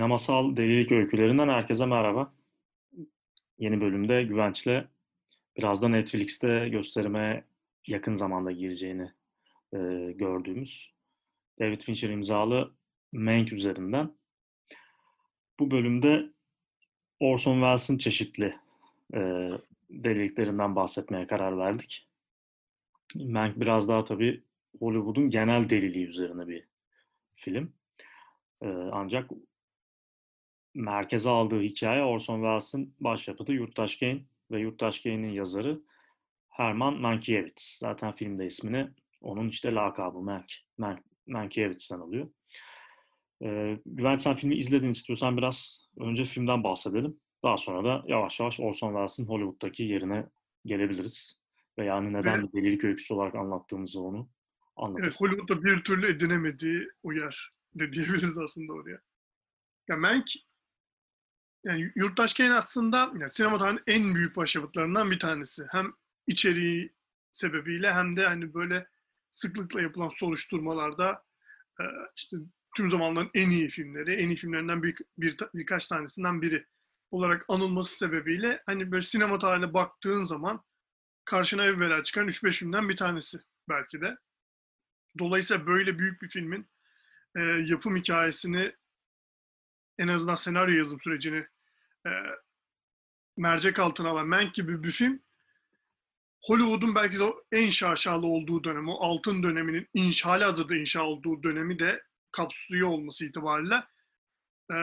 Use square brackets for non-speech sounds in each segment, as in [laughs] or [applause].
Sinemasal delilik öykülerinden herkese merhaba. Yeni bölümde Güvenç'le biraz da Netflix'te gösterime yakın zamanda gireceğini e, gördüğümüz David Fincher imzalı Mank üzerinden. Bu bölümde Orson Welles'in çeşitli e, deliliklerinden bahsetmeye karar verdik. Mank biraz daha tabii Hollywood'un genel deliliği üzerine bir film. E, ancak merkeze aldığı hikaye Orson Welles'in başyapıtı Yurttaş Kane ve Yurttaş Kane'in yazarı Herman Mankiewicz. Zaten filmde ismini onun işte lakabı Mank, Mank, Mankiewicz'ten alıyor. Ee, Güvenç sen filmi izledin istiyorsan biraz önce filmden bahsedelim. Daha sonra da yavaş yavaş Orson Welles'in Hollywood'daki yerine gelebiliriz. Ve yani neden Evet. bir delilik öyküsü olarak anlattığımızı onu anlatırız. Evet, Hollywood'da bir türlü edinemediği o yer de diyebiliriz aslında oraya. Ya Mank, yani Yurttaş Kane aslında yani sinema tarihinin en büyük başyapıtlarından bir tanesi. Hem içeriği sebebiyle hem de hani böyle sıklıkla yapılan soruşturmalarda e, işte tüm zamanların en iyi filmleri, en iyi filmlerinden bir, bir birkaç tanesinden biri olarak anılması sebebiyle hani böyle sinema tarihine baktığın zaman karşına evvela çıkan 3-5 filmden bir tanesi belki de. Dolayısıyla böyle büyük bir filmin e, yapım hikayesini en azından senaryo yazım sürecini e, mercek altına alan Mank gibi bir film Hollywood'un belki de o en şaşalı olduğu dönem, o altın döneminin inşa, hala hazırda inşa olduğu dönemi de kapsıyor olması itibariyle e,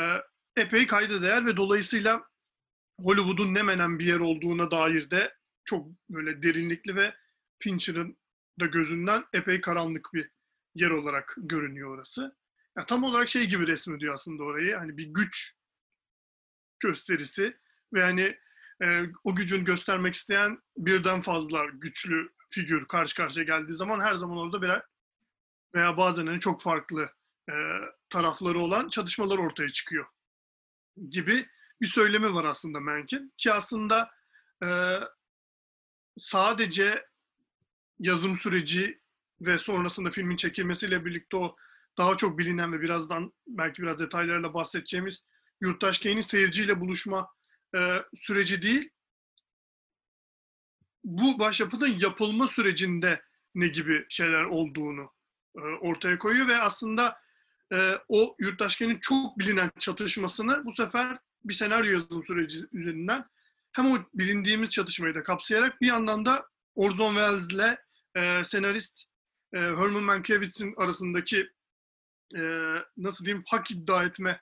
epey kayda değer ve dolayısıyla Hollywood'un ne menen bir yer olduğuna dair de çok böyle derinlikli ve Fincher'ın da gözünden epey karanlık bir yer olarak görünüyor orası. Ya tam olarak şey gibi resmediyor aslında orayı. Hani bir güç gösterisi ve hani e, o gücün göstermek isteyen birden fazla güçlü figür karşı karşıya geldiği zaman her zaman orada birer veya bazen hani çok farklı e, tarafları olan çatışmalar ortaya çıkıyor gibi bir söylemi var aslında Mank'in. Ki aslında e, sadece yazım süreci ve sonrasında filmin çekilmesiyle birlikte o daha çok bilinen ve birazdan belki biraz detaylarla bahsedeceğimiz Yurttaş Kane'in seyirciyle buluşma e, süreci değil. Bu başyapıtın yapılma sürecinde ne gibi şeyler olduğunu e, ortaya koyuyor ve aslında e, o Yurttaş Kane'in çok bilinen çatışmasını bu sefer bir senaryo yazım süreci üzerinden hem o bilindiğimiz çatışmayı da kapsayarak bir yandan da Orson Welles'le e, senarist e, Herman Mankiewicz'in arasındaki e, nasıl diyeyim hak iddia etme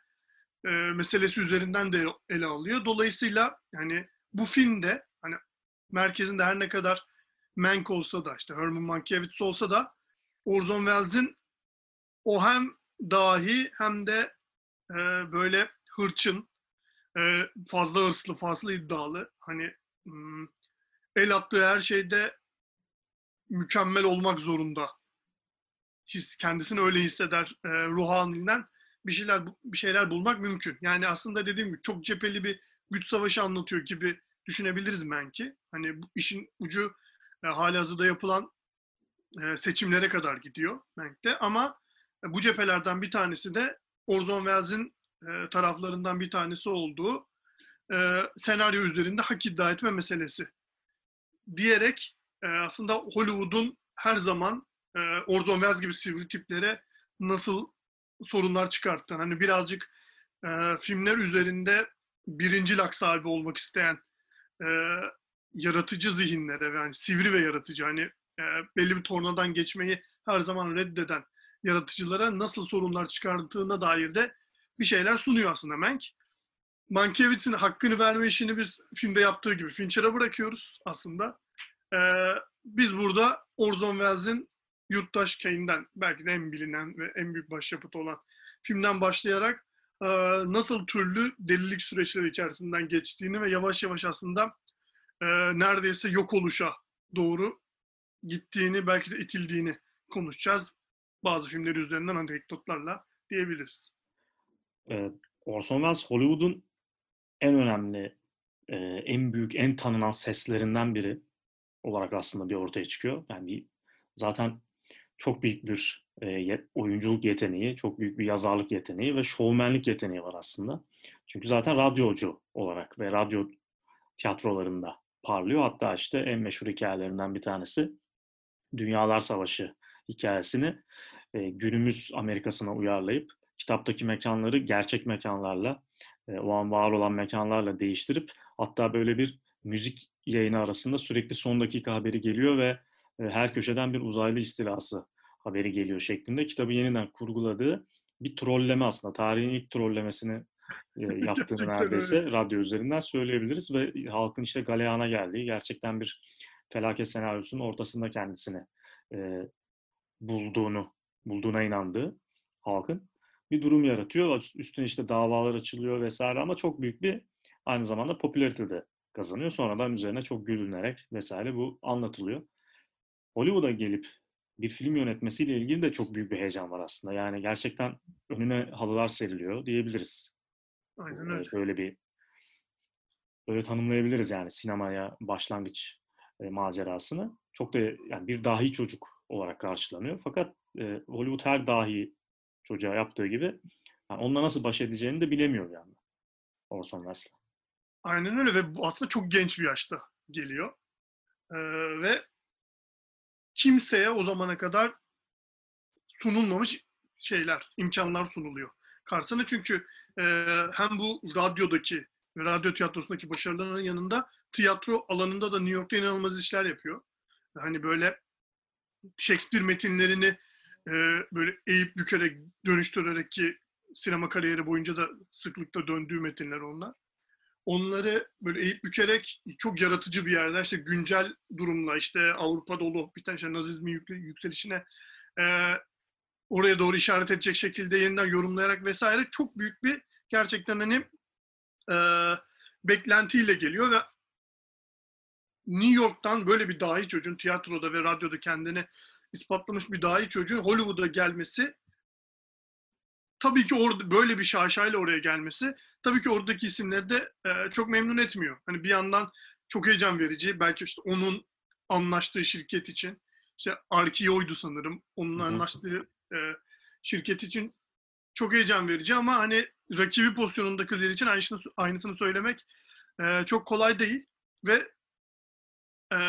e, meselesi üzerinden de ele alıyor. Dolayısıyla yani bu filmde hani merkezinde her ne kadar Mank olsa da işte Herman Mankiewicz olsa da Orson Welles'in o hem dahi hem de e, böyle hırçın, e, fazla hırslı, fazla iddialı hani hmm, el attığı her şeyde mükemmel olmak zorunda. His, kendisini öyle hisseder e, ruh halinden bir şeyler bir şeyler bulmak mümkün. Yani aslında dediğim gibi çok cepheli bir güç savaşı anlatıyor gibi düşünebiliriz belki. Hani bu işin ucu e, halihazırda yapılan e, seçimlere kadar gidiyor Mank'te ama e, bu cephelerden bir tanesi de Orson Welles'in e, taraflarından bir tanesi olduğu e, senaryo üzerinde hak iddia etme meselesi diyerek e, aslında Hollywood'un her zaman e, Orson Welles gibi sivri tiplere nasıl sorunlar çıkarttığını, hani birazcık e, filmler üzerinde birinci lak sahibi olmak isteyen e, yaratıcı zihinlere yani sivri ve yaratıcı hani e, belli bir tornadan geçmeyi her zaman reddeden yaratıcılara nasıl sorunlar çıkarttığına dair de bir şeyler sunuyor aslında Mank. Mankiewicz'in hakkını verme işini biz filmde yaptığı gibi Fincher'a bırakıyoruz aslında. Ee, biz burada Orson Welles'in Yurttaş Kane'den belki de en bilinen ve en büyük başyapıtı olan filmden başlayarak nasıl türlü delilik süreçleri içerisinden geçtiğini ve yavaş yavaş aslında neredeyse yok oluşa doğru gittiğini belki de itildiğini konuşacağız. Bazı filmleri üzerinden anekdotlarla diyebiliriz. Orson Welles Hollywood'un en önemli, en büyük, en tanınan seslerinden biri olarak aslında bir ortaya çıkıyor. Yani zaten çok büyük bir oyunculuk yeteneği, çok büyük bir yazarlık yeteneği ve şovmenlik yeteneği var aslında. Çünkü zaten radyocu olarak ve radyo tiyatrolarında parlıyor. Hatta işte en meşhur hikayelerinden bir tanesi Dünyalar Savaşı hikayesini günümüz Amerika'sına uyarlayıp kitaptaki mekanları gerçek mekanlarla, o an var olan mekanlarla değiştirip hatta böyle bir müzik yayını arasında sürekli son dakika haberi geliyor ve her köşeden bir uzaylı istilası haberi geliyor şeklinde kitabı yeniden kurguladığı bir trolleme aslında. Tarihin ilk trollemesini e, [laughs] yaptığını neredeyse öyle. radyo üzerinden söyleyebiliriz ve halkın işte galeyana geldiği gerçekten bir felaket senaryosunun ortasında kendisini e, bulduğunu, bulduğuna inandığı halkın bir durum yaratıyor. Üstüne işte davalar açılıyor vesaire ama çok büyük bir aynı zamanda popülarite de kazanıyor. Sonradan üzerine çok gülünerek vesaire bu anlatılıyor. Hollywood'a gelip bir film yönetmesiyle ilgili de çok büyük bir heyecan var aslında. Yani gerçekten önüne halılar seriliyor diyebiliriz. Aynen öyle. Böyle bir böyle tanımlayabiliriz yani sinemaya başlangıç e, macerasını. Çok da yani bir dahi çocuk olarak karşılanıyor. Fakat e, Hollywood her dahi çocuğa yaptığı gibi yani onunla nasıl baş edeceğini de bilemiyor yani. Orson Welles. Aynen öyle ve bu aslında çok genç bir yaşta geliyor. Ee, ve kimseye o zamana kadar sunulmamış şeyler, imkanlar sunuluyor. Karşısına çünkü e, hem bu radyodaki radyo tiyatrosundaki başarılarının yanında tiyatro alanında da New York'ta inanılmaz işler yapıyor. Hani böyle Shakespeare metinlerini e, böyle eğip bükerek, dönüştürerek ki sinema kariyeri boyunca da sıklıkla döndüğü metinler onlar. Onları böyle eğip bükerek çok yaratıcı bir yerde işte güncel durumla işte Avrupa'da olup biten işte Nazizmin yükselişine e, oraya doğru işaret edecek şekilde yeniden yorumlayarak vesaire çok büyük bir gerçekten hani e, beklentiyle geliyor ve New York'tan böyle bir dahi çocuğun tiyatroda ve radyoda kendini ispatlamış bir dahi çocuğun Hollywood'a gelmesi tabii ki orada böyle bir şaşayla oraya gelmesi tabii ki oradaki isimleri de e, çok memnun etmiyor. Hani bir yandan çok heyecan verici. Belki işte onun anlaştığı şirket için işte Arkio'ydu sanırım. Onun anlaştığı e, şirket için çok heyecan verici ama hani rakibi pozisyonundakiler için aynısını, aynısını söylemek e, çok kolay değil ve e,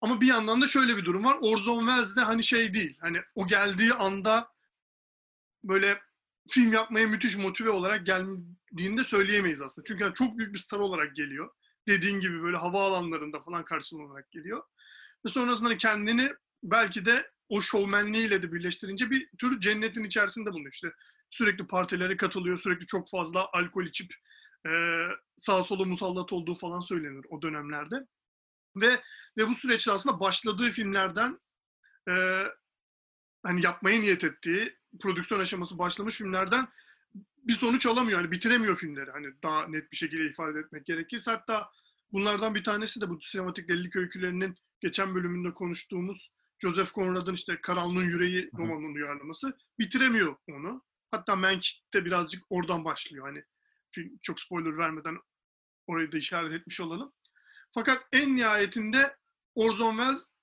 ama bir yandan da şöyle bir durum var. Orson Welles de hani şey değil. Hani o geldiği anda böyle film yapmaya müthiş motive olarak geldiğini de söyleyemeyiz aslında. Çünkü yani çok büyük bir star olarak geliyor. Dediğin gibi böyle havaalanlarında falan karşılanarak geliyor. Ve sonrasında hani kendini belki de o şovmenliğiyle de birleştirince bir tür cennetin içerisinde bulunuyor. İşte sürekli partilere katılıyor, sürekli çok fazla alkol içip e, sağa sola musallat olduğu falan söylenir o dönemlerde. Ve ve bu süreçte aslında başladığı filmlerden e, hani yapmaya niyet ettiği prodüksiyon aşaması başlamış filmlerden bir sonuç alamıyor. Hani bitiremiyor filmleri. Hani daha net bir şekilde ifade etmek gerekirse. Hatta bunlardan bir tanesi de bu sinematik delilik öykülerinin geçen bölümünde konuştuğumuz Joseph Conrad'ın işte Karanlığın Yüreği romanının uyarlaması. Bitiremiyor onu. Hatta Mankind de birazcık oradan başlıyor. Hani film, çok spoiler vermeden orayı da işaret etmiş olalım. Fakat en nihayetinde Orson Welles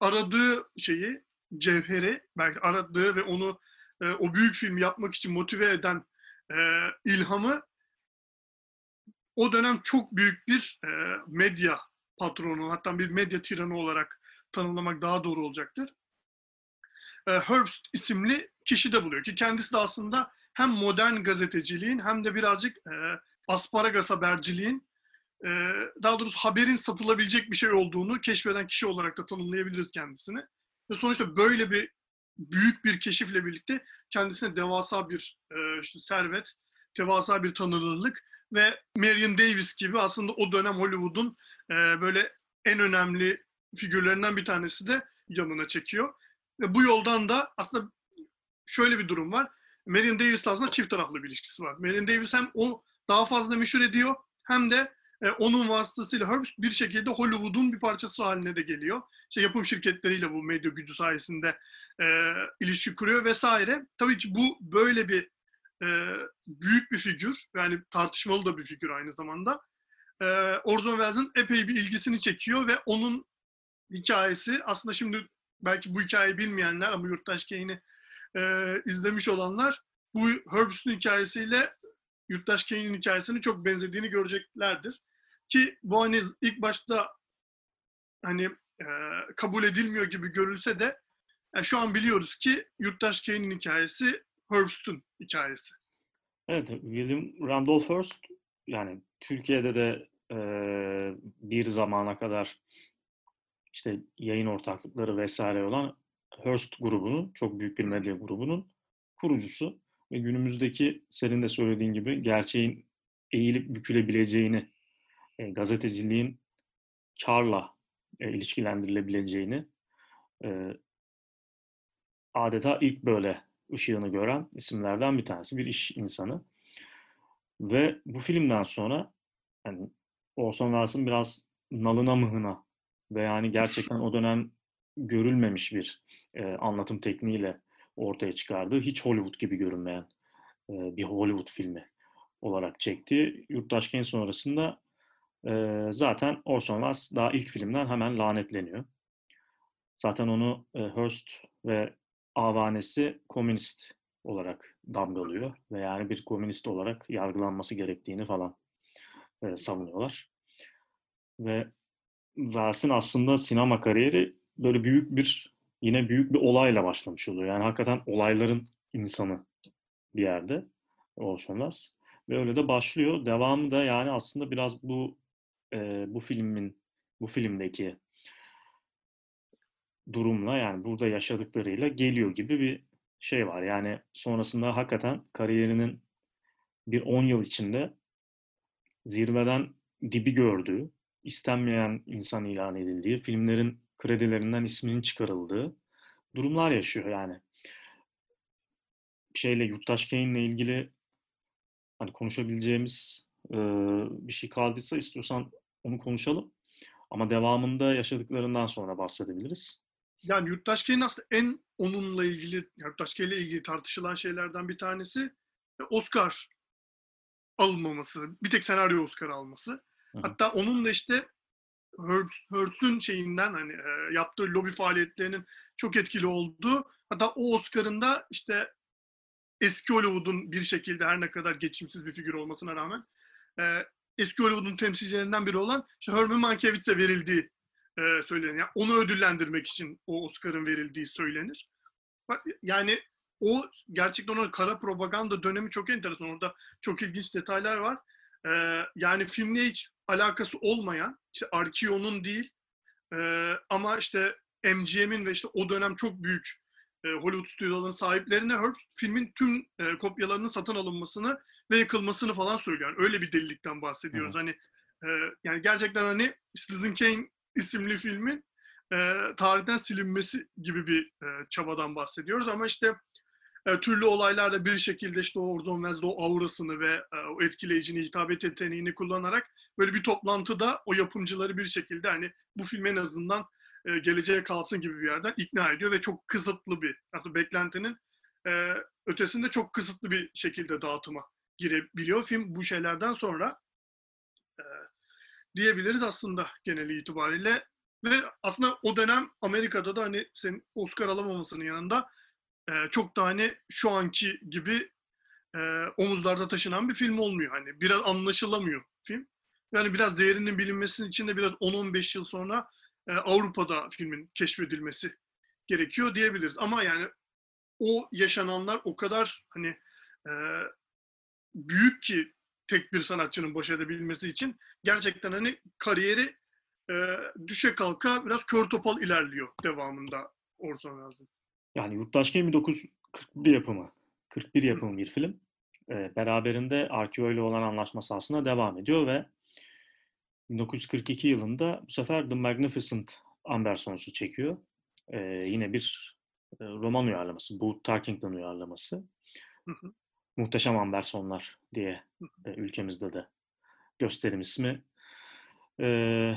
aradığı şeyi, cevheri, belki aradığı ve onu e, o büyük film yapmak için motive eden e, ilhamı o dönem çok büyük bir e, medya patronu, hatta bir medya tiranı olarak tanımlamak daha doğru olacaktır. E, Herbst isimli kişi de buluyor ki kendisi de aslında hem modern gazeteciliğin hem de birazcık e, asparagas haberciliğin e, daha doğrusu haberin satılabilecek bir şey olduğunu keşfeden kişi olarak da tanımlayabiliriz kendisini. Ve sonuçta böyle bir büyük bir keşifle birlikte kendisine devasa bir e, işte servet, devasa bir tanınırlık ve Marion Davis gibi aslında o dönem Hollywood'un e, böyle en önemli figürlerinden bir tanesi de yanına çekiyor. Ve bu yoldan da aslında şöyle bir durum var. Marion Davis'la aslında çift taraflı bir ilişkisi var. Marion Davis hem o daha fazla meşhur ediyor hem de e, onun vasıtasıyla Herbst bir şekilde Hollywood'un bir parçası haline de geliyor. İşte yapım şirketleriyle bu medya gücü sayesinde e, ilişki kuruyor vesaire. Tabii ki bu böyle bir e, büyük bir figür, yani tartışmalı da bir figür aynı zamanda. E, Orson Welles'in epey bir ilgisini çekiyor ve onun hikayesi aslında şimdi belki bu hikayeyi bilmeyenler ama Yurttaş Kane'i e, izlemiş olanlar bu Herbst'ün hikayesiyle Yurttaş Kane'in hikayesini çok benzediğini göreceklerdir. Ki bu hani ilk başta hani e, kabul edilmiyor gibi görülse de yani şu an biliyoruz ki Yurttaş Kane'in hikayesi Herbst'ün hikayesi. Evet, William Randolph Hearst yani Türkiye'de de e, bir zamana kadar işte yayın ortaklıkları vesaire olan Hearst grubunun, çok büyük bir medya grubunun kurucusu ve günümüzdeki senin de söylediğin gibi gerçeğin eğilip bükülebileceğini, e, gazeteciliğin karla e, ilişkilendirilebileceğini e, adeta ilk böyle ışığını gören isimlerden bir tanesi, bir iş insanı. Ve bu filmden sonra yani Orson Welles'ın biraz nalına mıhına ve yani gerçekten o dönem görülmemiş bir e, anlatım tekniğiyle ortaya çıkardığı hiç Hollywood gibi görünmeyen e, bir Hollywood filmi olarak çekti. Yurttaş sonrasında e, zaten Orson Welles daha ilk filmden hemen lanetleniyor. Zaten onu e, Hearst ve avanesi komünist olarak damgalıyor ve yani bir komünist olarak yargılanması gerektiğini falan e, savunuyorlar. Ve Wells'in aslında sinema kariyeri böyle büyük bir yine büyük bir olayla başlamış oluyor. Yani hakikaten olayların insanı bir yerde Orson Welles. Ve öyle de başlıyor. Devamı da yani aslında biraz bu e, bu filmin bu filmdeki durumla yani burada yaşadıklarıyla geliyor gibi bir şey var. Yani sonrasında hakikaten kariyerinin bir 10 yıl içinde zirveden dibi gördüğü, istenmeyen insan ilan edildiği, filmlerin kredilerinden isminin çıkarıldığı durumlar yaşıyor yani. Şeyle Yurttaş Kane'le ilgili hani konuşabileceğimiz e, bir şey kaldıysa istiyorsan onu konuşalım. Ama devamında yaşadıklarından sonra bahsedebiliriz. Yani Yurttaş Kane'in aslında en onunla ilgili, Yurttaş Kane'le ilgili tartışılan şeylerden bir tanesi e, Oscar alınmaması. Bir tek senaryo Oscar alması. Hı hı. Hatta onun da işte Hearst'ün şeyinden hani e, yaptığı lobi faaliyetlerinin çok etkili olduğu. Hatta o Oscar'ın da işte eski Hollywood'un bir şekilde her ne kadar geçimsiz bir figür olmasına rağmen e, eski Hollywood'un temsilcilerinden biri olan işte Herman Mankiewicz'e verildiği e, söylenir. Yani onu ödüllendirmek için o Oscar'ın verildiği söylenir. Yani o gerçekten onun kara propaganda dönemi çok enteresan. Orada çok ilginç detaylar var. Ee, yani filmle hiç alakası olmayan, işte Arkeo'nun değil e, ama işte MGM'in ve işte o dönem çok büyük e, Hollywood stüdyolarının sahiplerine Herbst filmin tüm e, kopyalarının satın alınmasını ve yakılmasını falan söylüyor. Yani öyle bir delilikten bahsediyoruz. Hı. Hani e, yani gerçekten hani Citizen Kane isimli filmin e, tarihten silinmesi gibi bir e, çabadan bahsediyoruz. Ama işte e, türlü olaylarla bir şekilde işte o Orson Welles'de o aurasını ve e, o etkileyicini, hitabet yeteneğini kullanarak böyle bir toplantıda o yapımcıları bir şekilde hani bu film en azından e, geleceğe kalsın gibi bir yerden ikna ediyor ve çok kısıtlı bir aslında beklentinin e, ötesinde çok kısıtlı bir şekilde dağıtıma girebiliyor film bu şeylerden sonra e, diyebiliriz aslında geneli itibariyle ve aslında o dönem Amerika'da da hani senin Oscar alamamasının yanında e, çok da hani şu anki gibi e, omuzlarda taşınan bir film olmuyor. Hani biraz anlaşılamıyor film. Yani biraz değerinin bilinmesi için de biraz 10-15 yıl sonra e, Avrupa'da filmin keşfedilmesi gerekiyor diyebiliriz. Ama yani o yaşananlar o kadar hani e, büyük ki tek bir sanatçının baş edebilmesi için gerçekten hani kariyeri e, düşe kalka biraz kör topal ilerliyor devamında Orson Welles'in. Yani Yurttaş 1941 yapımı. 41 yapımı bir film. E, beraberinde RKO ile olan anlaşması aslında devam ediyor ve 1942 yılında bu sefer The Magnificent Andersons'u çekiyor. E, yine bir e, roman uyarlaması, Booth Tarkington uyarlaması. Hı hı. Muhteşem Andersonlar diye e, ülkemizde de gösterim ismi. E,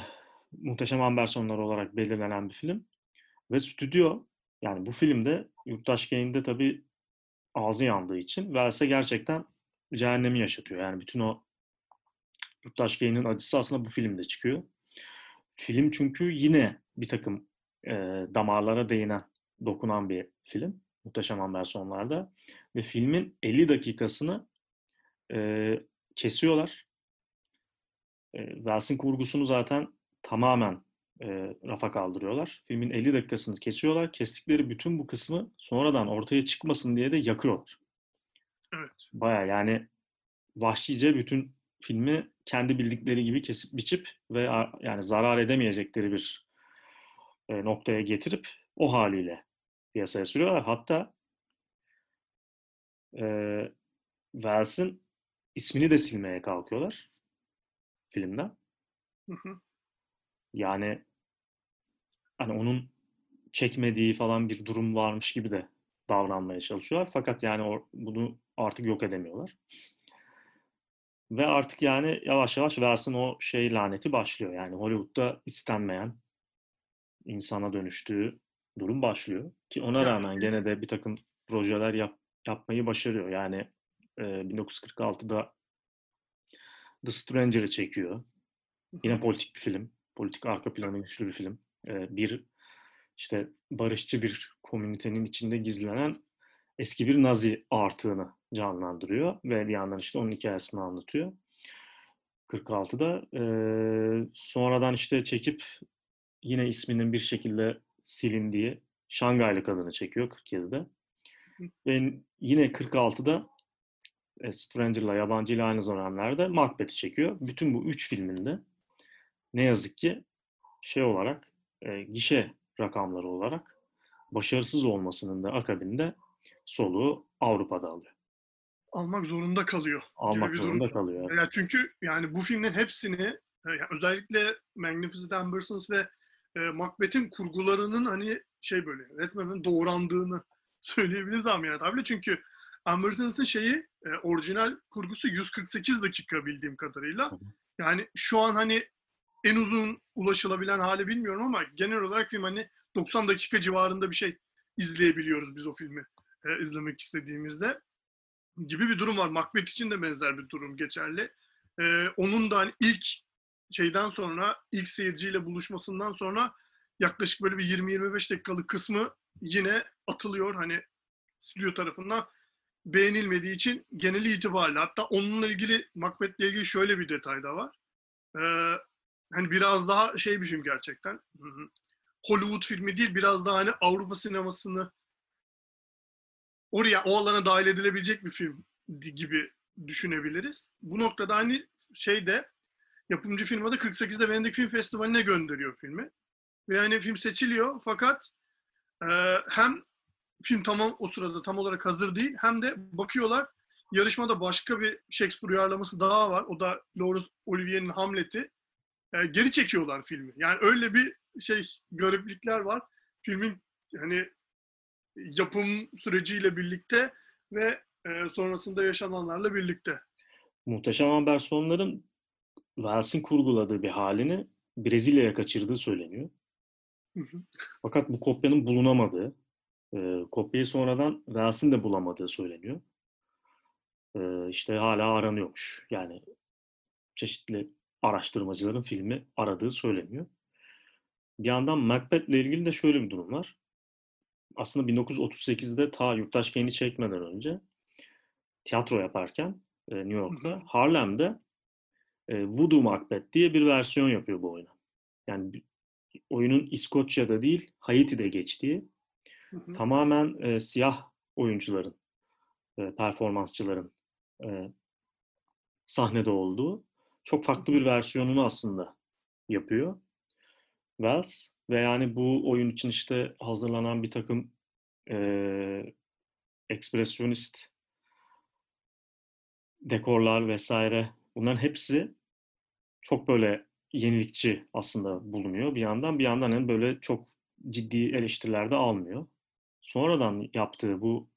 Muhteşem Andersonlar olarak belirlenen bir film. Ve stüdyo yani bu filmde Yurttaş Gain'de tabii ağzı yandığı için Wells'e gerçekten cehennemi yaşatıyor. Yani bütün o Yurttaş Gain'in acısı aslında bu filmde çıkıyor. Film çünkü yine bir takım e, damarlara değinen, dokunan bir film. Muhteşem Amber sonlarda. Ve filmin 50 dakikasını e, kesiyorlar. E, Wells'in kurgusunu zaten tamamen e, rafa kaldırıyorlar. Filmin 50 dakikasını kesiyorlar. Kestikleri bütün bu kısmı sonradan ortaya çıkmasın diye de yakıyorlar. Evet. Baya yani vahşice bütün filmi kendi bildikleri gibi kesip biçip ve yani zarar edemeyecekleri bir e, noktaya getirip o haliyle piyasaya sürüyorlar. Hatta e, Wells'in ismini de silmeye kalkıyorlar filmden. Hı hı. Yani hani onun çekmediği falan bir durum varmış gibi de davranmaya çalışıyorlar. Fakat yani or, bunu artık yok edemiyorlar. Ve artık yani yavaş yavaş Wells'in o şey laneti başlıyor. Yani Hollywood'da istenmeyen insana dönüştüğü durum başlıyor. Ki ona rağmen gene de bir takım projeler yap, yapmayı başarıyor. Yani e, 1946'da The Stranger'ı çekiyor. Yine politik bir film. Politik arka planı güçlü bir film. E, bir işte barışçı bir komünitenin içinde gizlenen eski bir Nazi artığını canlandırıyor ve bir yandan işte onun hikayesini anlatıyor. 46'da e, sonradan işte çekip yine isminin bir şekilde silindiği Şangaylı Kadını çekiyor 47'de. Ve yine 46'da e, Stranger'la yabancı ile aynı zamanlarda Macbeth'i çekiyor. Bütün bu üç filminde ne yazık ki şey olarak e, gişe rakamları olarak başarısız olmasının da akabinde soluğu Avrupa'da alıyor. Almak zorunda kalıyor. Almak zorunda durum. kalıyor. Yani çünkü yani bu filmlerin hepsini e, yani özellikle Magnificent Ambersons ve e, Macbeth'in kurgularının hani şey böyle resmen doğrandığını söyleyebiliriz ameliyat abi. Çünkü Ambersons'ın şeyi e, orijinal kurgusu 148 dakika bildiğim kadarıyla. Yani şu an hani en uzun ulaşılabilen hali bilmiyorum ama genel olarak film hani 90 dakika civarında bir şey izleyebiliyoruz biz o filmi e, izlemek istediğimizde gibi bir durum var. Macbeth için de benzer bir durum geçerli. E, onun da hani ilk şeyden sonra ilk seyirciyle buluşmasından sonra yaklaşık böyle bir 20-25 dakikalık kısmı yine atılıyor hani stüdyo tarafından beğenilmediği için geneli itibariyle hatta onunla ilgili Macbeth'le ilgili şöyle bir detay da var. Ee, hani biraz daha şey bir film gerçekten. Hollywood filmi değil biraz daha hani Avrupa sinemasını oraya o alana dahil edilebilecek bir film gibi düşünebiliriz. Bu noktada hani şeyde yapımcı firma da 48'de Venedik Film Festivali'ne gönderiyor filmi. Ve yani film seçiliyor fakat e, hem film tamam o sırada tam olarak hazır değil hem de bakıyorlar yarışmada başka bir Shakespeare uyarlaması daha var. O da Laurence Olivier'in Hamlet'i. E, geri çekiyorlar filmi. Yani öyle bir şey gariplikler var. Filmin hani yapım süreciyle birlikte ve e, sonrasında yaşananlarla birlikte. Muhteşem Amber sonların Wells'in kurguladığı bir halini Brezilya'ya kaçırdığı söyleniyor. Fakat bu kopyanın bulunamadığı, e, kopyayı sonradan Wells'in de bulamadığı söyleniyor. E, işte hala aranıyormuş. Yani çeşitli araştırmacıların filmi aradığı söyleniyor. Bir yandan Macbeth'le ilgili de şöyle bir durum var. Aslında 1938'de ta Yurttaş Gen'i çekmeden önce tiyatro yaparken e, New York'ta Harlem'de e, Voodoo Macbeth diye bir versiyon yapıyor bu oyuna. Yani oyunun İskoçya'da değil Haiti'de geçtiği hı hı. tamamen e, siyah oyuncuların, e, performansçıların e, sahnede olduğu çok farklı bir versiyonunu aslında yapıyor Wells ve yani bu oyun için işte hazırlanan bir takım e, ekspresyonist dekorlar vesaire bunların hepsi çok böyle yenilikçi aslında bulunuyor bir yandan. Bir yandan hem böyle çok ciddi eleştiriler de almıyor. Sonradan yaptığı bu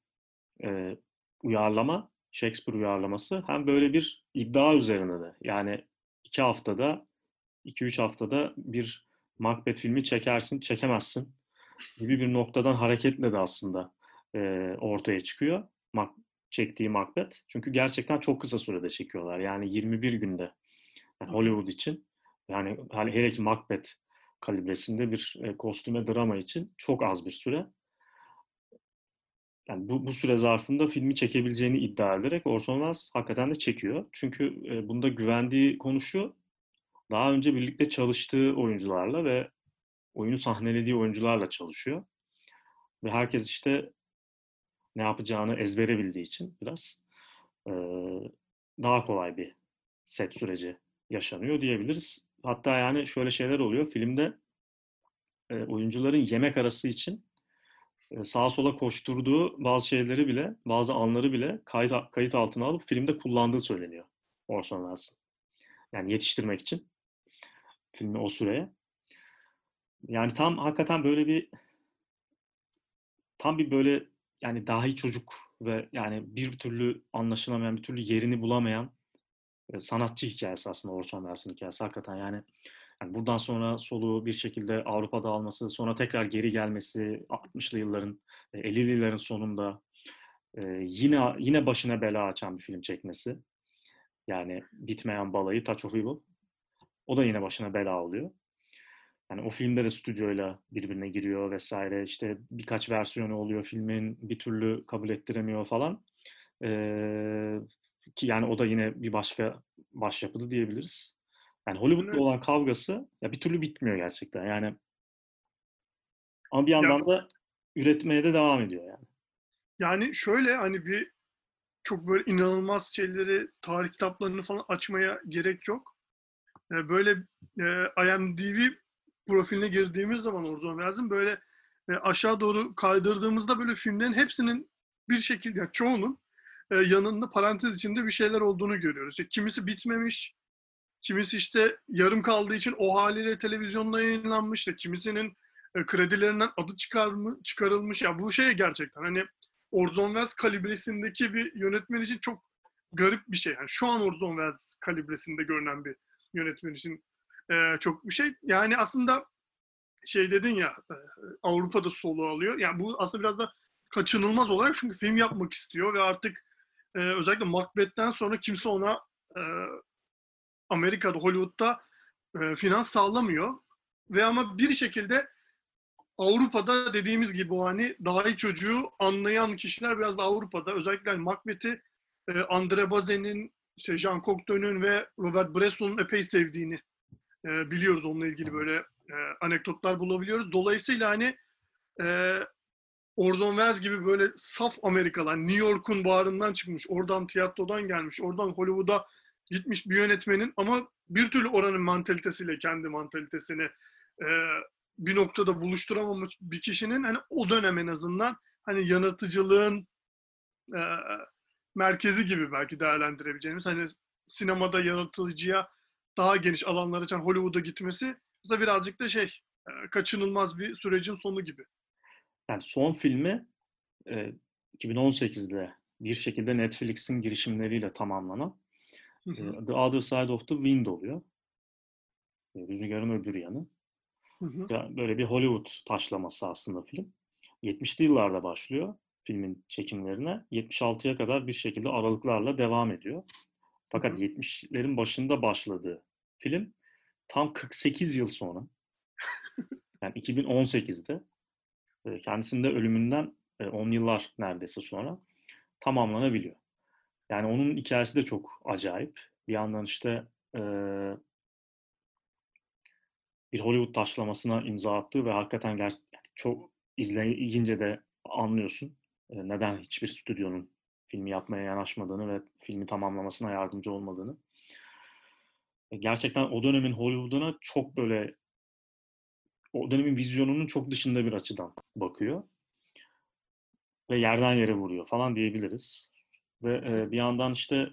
e, uyarlama, Shakespeare uyarlaması hem böyle bir iddia üzerine de. Yani iki haftada, iki üç haftada bir Macbeth filmi çekersin, çekemezsin gibi bir noktadan hareketle de aslında e, ortaya çıkıyor. Mac, çektiği Macbeth. Çünkü gerçekten çok kısa sürede çekiyorlar. Yani 21 günde yani Hollywood için yani hele ki Macbeth kalibresinde bir e, kostüme drama için çok az bir süre. Yani bu, bu süre zarfında filmi çekebileceğini iddia ederek Orson Welles hakikaten de çekiyor. Çünkü e, bunda güvendiği konu daha önce birlikte çalıştığı oyuncularla ve oyunu sahnelediği oyuncularla çalışıyor. Ve herkes işte ne yapacağını ezbere bildiği için biraz e, daha kolay bir set süreci yaşanıyor diyebiliriz. Hatta yani şöyle şeyler oluyor. Filmde e, oyuncuların yemek arası için sağa sola koşturduğu bazı şeyleri bile, bazı anları bile kayıt, kayıt altına alıp filmde kullandığı söyleniyor Orson Welles'ın. Yani yetiştirmek için filmi o süreye. Yani tam hakikaten böyle bir tam bir böyle yani dahi çocuk ve yani bir türlü anlaşılamayan, bir türlü yerini bulamayan sanatçı hikayesi aslında Orson Welles'in hikayesi hakikaten yani, yani buradan sonra soluğu bir şekilde Avrupa'da alması, sonra tekrar geri gelmesi 60'lı yılların, 50'li e, yılların sonunda e, yine yine başına bela açan bir film çekmesi. Yani bitmeyen balayı Touch of Evil. O da yine başına bela oluyor. Yani o filmde de stüdyoyla birbirine giriyor vesaire. İşte birkaç versiyonu oluyor filmin bir türlü kabul ettiremiyor falan. Ee, ki yani o da yine bir başka başyapıtı diyebiliriz. Yani Hollywood'la olan kavgası ya bir türlü bitmiyor gerçekten. Yani ama bir yandan ya, da üretmeye de devam ediyor yani. Yani şöyle hani bir çok böyle inanılmaz şeyleri, tarih kitaplarını falan açmaya gerek yok. Böyle e, IMDb profiline girdiğimiz zaman Orson Welles'in böyle e, aşağı doğru kaydırdığımızda böyle filmlerin hepsinin bir şekilde yani çoğunun e, yanında parantez içinde bir şeyler olduğunu görüyoruz. İşte kimisi bitmemiş, kimisi işte yarım kaldığı için o haliyle televizyonda yayınlanmış, işte kimisinin e, kredilerinden adı çıkarmı, çıkarılmış. Ya bu şey gerçekten hani Orson Welles kalibresindeki bir yönetmen için çok garip bir şey. Yani şu an Orson Welles kalibresinde görünen bir yönetmen için e, çok bir şey. Yani aslında şey dedin ya e, Avrupa'da solo alıyor. Yani bu aslında biraz da kaçınılmaz olarak çünkü film yapmak istiyor ve artık e, özellikle Macbeth'ten sonra kimse ona e, Amerika'da, Hollywood'da e, finans sağlamıyor. Ve ama bir şekilde Avrupa'da dediğimiz gibi o hani daha iyi çocuğu anlayan kişiler biraz da Avrupa'da. Özellikle hani Macbeth'i e, Andre Bazin'in, işte Jean Cocteau'nun ve Robert Bresson'un epey sevdiğini e, biliyoruz. Onunla ilgili böyle e, anekdotlar bulabiliyoruz. Dolayısıyla hani e, Orson Welles gibi böyle saf Amerikalı, New York'un bağrından çıkmış, oradan tiyatrodan gelmiş, oradan Hollywood'a gitmiş bir yönetmenin ama bir türlü oranın mantalitesiyle kendi mantalitesini e, bir noktada buluşturamamış bir kişinin hani o dönem en azından hani yaratıcılığın e, merkezi gibi belki değerlendirebileceğimiz hani sinemada yaratıcıya daha geniş alanlar açan Hollywood'a gitmesi bize birazcık da şey e, kaçınılmaz bir sürecin sonu gibi. Yani son filmi e, 2018'de bir şekilde Netflix'in girişimleriyle tamamlanan. The Other Side of the Wind oluyor. Rüzgarın öbür yanı. Hı hı. Böyle bir Hollywood taşlaması aslında film. 70'li yıllarda başlıyor filmin çekimlerine. 76'ya kadar bir şekilde aralıklarla devam ediyor. Fakat hı hı. 70'lerin başında başladığı film tam 48 yıl sonra yani 2018'de kendisinin de ölümünden 10 yıllar neredeyse sonra tamamlanabiliyor. Yani onun hikayesi de çok acayip. Bir yandan işte bir Hollywood taşlamasına imza attığı ve hakikaten ger- çok izleyince de anlıyorsun neden hiçbir stüdyonun filmi yapmaya yanaşmadığını ve filmi tamamlamasına yardımcı olmadığını. Gerçekten o dönemin Hollywood'una çok böyle o dönemin vizyonunun çok dışında bir açıdan bakıyor. Ve yerden yere vuruyor falan diyebiliriz. Ve e, bir yandan işte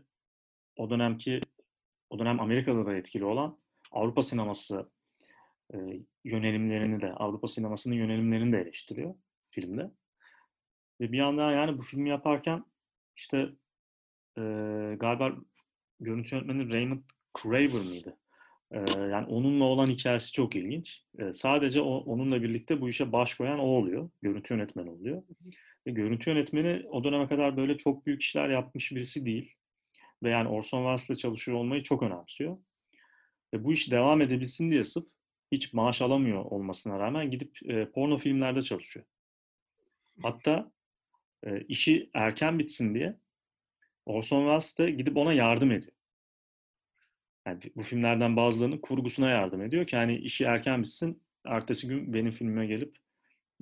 o dönemki, o dönem Amerika'da da etkili olan Avrupa sineması e, yönelimlerini de, Avrupa sinemasının yönelimlerini de eleştiriyor filmde. Ve bir yandan yani bu filmi yaparken işte e, galiba görüntü yönetmeni Raymond Craver mıydı? yani onunla olan hikayesi çok ilginç. sadece o, onunla birlikte bu işe baş koyan o oluyor. Görüntü yönetmeni oluyor. Ve görüntü yönetmeni o döneme kadar böyle çok büyük işler yapmış birisi değil. Ve yani Orson Welles'le çalışıyor olmayı çok önemsiyor. Ve bu iş devam edebilsin diye sırf hiç maaş alamıyor olmasına rağmen gidip e, porno filmlerde çalışıyor. Hatta e, işi erken bitsin diye Orson Welles de gidip ona yardım ediyor. Yani bu filmlerden bazılarının kurgusuna yardım ediyor ki hani işi erken bitsin, ertesi gün benim filmime gelip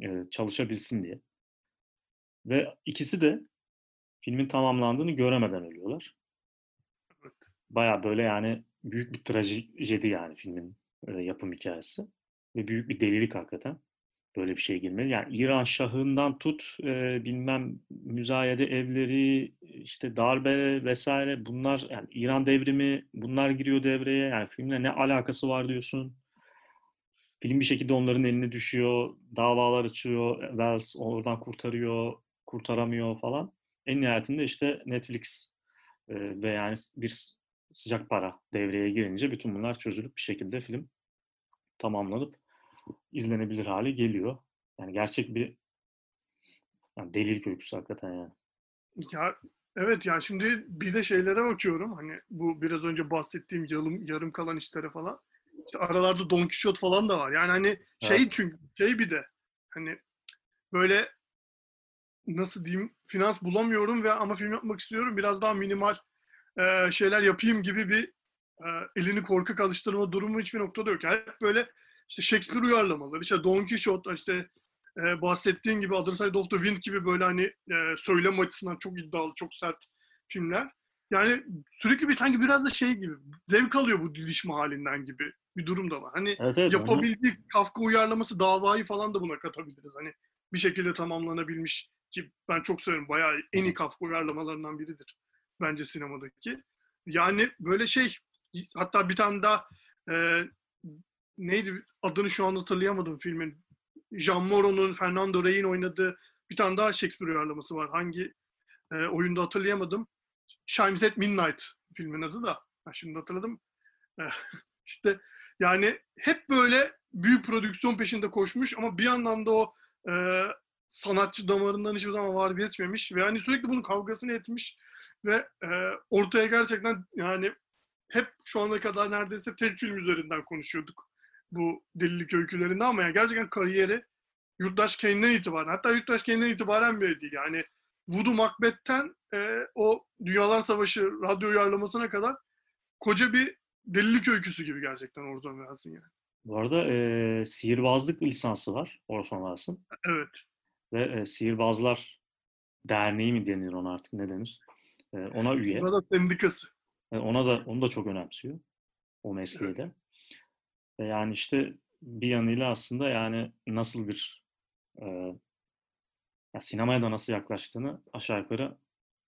e, çalışabilsin diye. Ve ikisi de filmin tamamlandığını göremeden ölüyorlar. Evet. Baya böyle yani büyük bir trajedi yani filmin e, yapım hikayesi. Ve büyük bir delilik hakikaten. Böyle bir şey girmeli. Yani İran şahından tut e, bilmem müzayede evleri işte darbe vesaire bunlar yani İran devrimi bunlar giriyor devreye. Yani filmle ne alakası var diyorsun. Film bir şekilde onların eline düşüyor. Davalar açıyor. Wells oradan kurtarıyor. Kurtaramıyor falan. En nihayetinde işte Netflix e, ve yani bir sıcak para devreye girince bütün bunlar çözülüp bir şekilde film tamamlanıp izlenebilir hale geliyor. Yani gerçek bir yani delilik öyküsü hakikaten yani. Ya evet yani şimdi bir de şeylere bakıyorum hani bu biraz önce bahsettiğim yarım, yarım kalan işlere falan. İşte aralarda Don Quixote falan da var. Yani hani şey Evet. çünkü şey bir de hani böyle nasıl diyeyim finans bulamıyorum ve ama film yapmak istiyorum. Biraz daha minimal e, şeyler yapayım gibi bir e, elini korkak alıştırma durumu hiçbir noktada yok. Yani hep böyle işte Shakespeare uyarlamaları, işte Don Quixote, işte e, bahsettiğin gibi Other Side of the Wind gibi böyle hani e, söylem açısından çok iddialı, çok sert filmler. Yani sürekli bir sanki biraz da şey gibi zevk alıyor bu didişme halinden gibi bir durum da var. Hani Evet evet. onu- yapabildiği Kafka uyarlaması davayı falan da buna katabiliriz. Hani bir şekilde tamamlanabilmiş ki ben çok severim. Bayağı en iyi Kafka uyarlamalarından biridir bence sinemadaki. Yani böyle şey hatta bir tane daha e, neydi adını şu an hatırlayamadım filmin. Jean Moreau'nun Fernando Rey'in oynadığı bir tane daha Shakespeare uyarlaması var. Hangi e, oyunda hatırlayamadım. Chimes at Midnight filmin adı da. Ha, şimdi hatırladım. E, [laughs] işte yani hep böyle büyük prodüksiyon peşinde koşmuş ama bir yandan da o e, sanatçı damarından hiçbir zaman vazgeçmemiş ve hani sürekli bunun kavgasını etmiş ve e, ortaya gerçekten yani hep şu ana kadar neredeyse tek film üzerinden konuşuyorduk bu delilik öykülerinde ama yani gerçekten kariyeri Yurttaş Kane'den itibaren hatta Yurttaş Kane'den itibaren bile değil yani Voodoo Macbeth'ten e, o Dünyalar Savaşı radyo uyarlamasına kadar koca bir delilik öyküsü gibi gerçekten Orson Welles'in yani. Bu arada e, sihirbazlık lisansı var Orson Welles'ın. Evet. Ve e, Sihirbazlar Derneği mi denir ona artık ne denir? E, ona üye. Burada sendikası. E, ona da onu da çok önemsiyor. O mesleği de. Ve yani işte bir yanıyla aslında yani nasıl bir e, ya sinemaya da nasıl yaklaştığını aşağı yukarı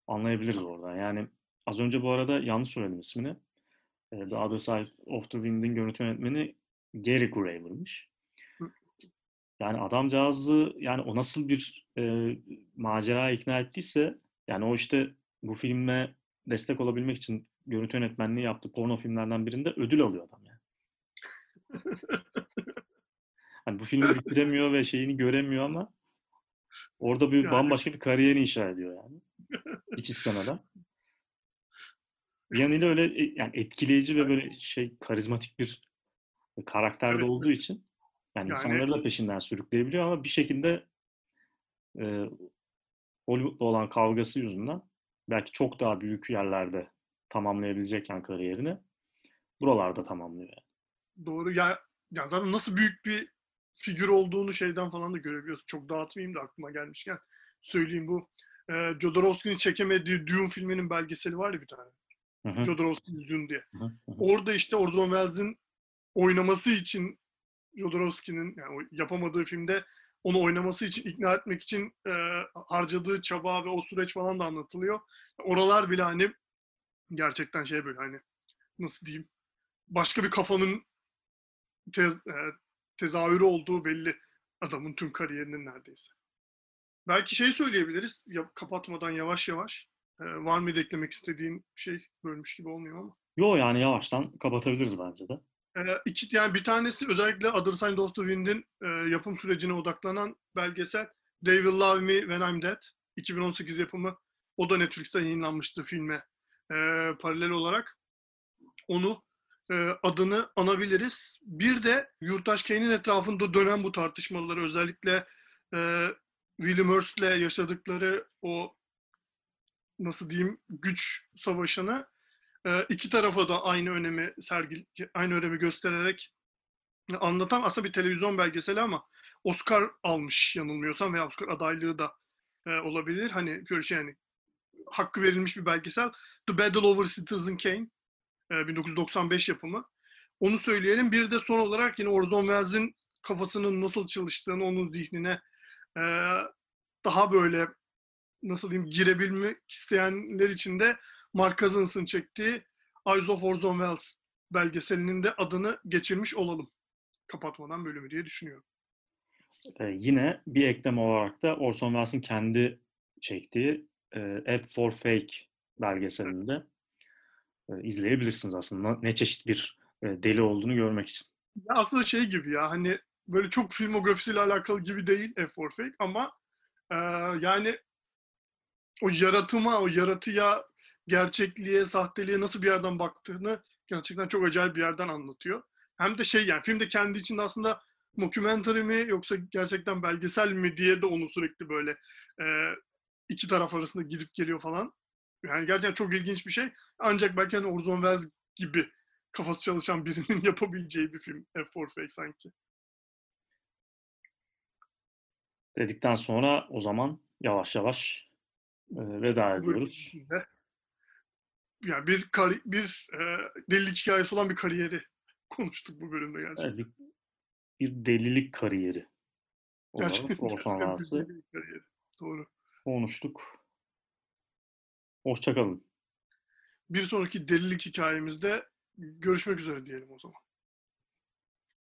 anlayabiliriz oradan. Yani az önce bu arada yanlış söyledim ismini. E, The Other Side of the Wind'in görüntü yönetmeni Gary Graver'mış. Yani adamcağızı yani o nasıl bir e, maceraya ikna ettiyse yani o işte bu filme destek olabilmek için görüntü yönetmenliği yaptığı porno filmlerden birinde ödül alıyor adam yani. Hani bu filmi bitiremiyor ve şeyini göremiyor ama orada bir Yani. bambaşka bir kariyer inşa ediyor yani. Hiç istemeden. Bir yanıyla öyle e, yani etkileyici ve böyle şey karizmatik bir karakterde Evet. olduğu için yani, Yani- insanları da peşinden sürükleyebiliyor ama bir şekilde e, Hollywood'la olan kavgası yüzünden belki çok daha büyük yerlerde tamamlayabilecekken kariyerini buralarda tamamlıyor. Yani. Doğru. Ya, ya zaten nasıl büyük bir figür olduğunu şeyden falan da görebiliyorsun. Çok dağıtmayayım da aklıma gelmişken söyleyeyim bu. E, Jodorowsky'nin çekemediği Dune filminin belgeseli var ya bir tane. Jodorowsky's Dune diye. hı hı. Orada işte Orson Welles'in oynaması için Jodorowsky'nin yani o yapamadığı filmde onu oynaması için ikna etmek için e, harcadığı çaba ve o süreç falan da anlatılıyor. Oralar bile hani gerçekten şey böyle hani nasıl diyeyim başka bir kafanın tez, e, tezahürü olduğu belli adamın tüm kariyerinin neredeyse. Belki şey söyleyebiliriz ya, kapatmadan yavaş yavaş. E, var mıydı eklemek istediğin şey bölmüş gibi olmuyor ama. Yo yani yavaştan kapatabiliriz bence de. Ee, iki yani bir tanesi özellikle Other Side of the Wind'in e, yapım sürecine odaklanan belgesel They Will Love Me When I'm Dead 2018 yapımı. O da Netflix'ten yayınlanmıştı filme e, paralel olarak. Onu e, adını anabiliriz. Bir de Yurttaş Kane'in etrafında dönen bu tartışmaları özellikle e, William Hurst'le yaşadıkları o nasıl diyeyim güç savaşını e, iki tarafa da aynı önemi sergi aynı önemi göstererek anlatan aslında bir televizyon belgeseli ama Oscar almış yanılmıyorsam veya Oscar adaylığı da e, olabilir. Hani şöyle şey yani hakkı verilmiş bir belgesel. The Battle Over Citizen Kane. E, 1995 yapımı. Onu söyleyelim. Bir de son olarak yine Orson Welles'in kafasının nasıl çalıştığını, onun zihnine e, daha böyle nasıl diyeyim girebilmek isteyenler için de Mark Cousins'ın çektiği Eyes of Orson Welles belgeselinin de adını geçirmiş olalım. Kapatmadan bölümü diye düşünüyorum. Ee, yine bir ekleme olarak da Orson Welles'in kendi çektiği e, F for Fake belgeselinde e, izleyebilirsiniz aslında. Ne çeşit bir e, deli olduğunu görmek için. Ya aslında şey gibi ya hani böyle çok filmografisiyle alakalı gibi değil F for Fake ama e, yani o yaratıma, o yaratıya, gerçekliğe, sahteliğe nasıl bir yerden baktığını gerçekten çok acayip bir yerden anlatıyor. Hem de şey yani filmde kendi içinde aslında mockumentary mi yoksa gerçekten belgesel mi diye de onu sürekli böyle e, iki taraf arasında gidip geliyor falan. Yani gerçekten çok ilginç bir şey. Ancak belki hani Orson Welles gibi kafası çalışan [laughs] birinin yapabileceği bir film F for Fake sanki. Dedikten sonra o zaman yavaş yavaş e, veda ediyoruz. Yani bir kari, bir e, delilik hikayesi olan bir kariyeri konuştuk bu bölümde gerçekten. Evet, bir, delilik kariyeri. Gerçekten, Orson Welles'ı Doğru. konuştuk. Hoşçakalın. Bir sonraki delilik hikayemizde görüşmek üzere diyelim o zaman.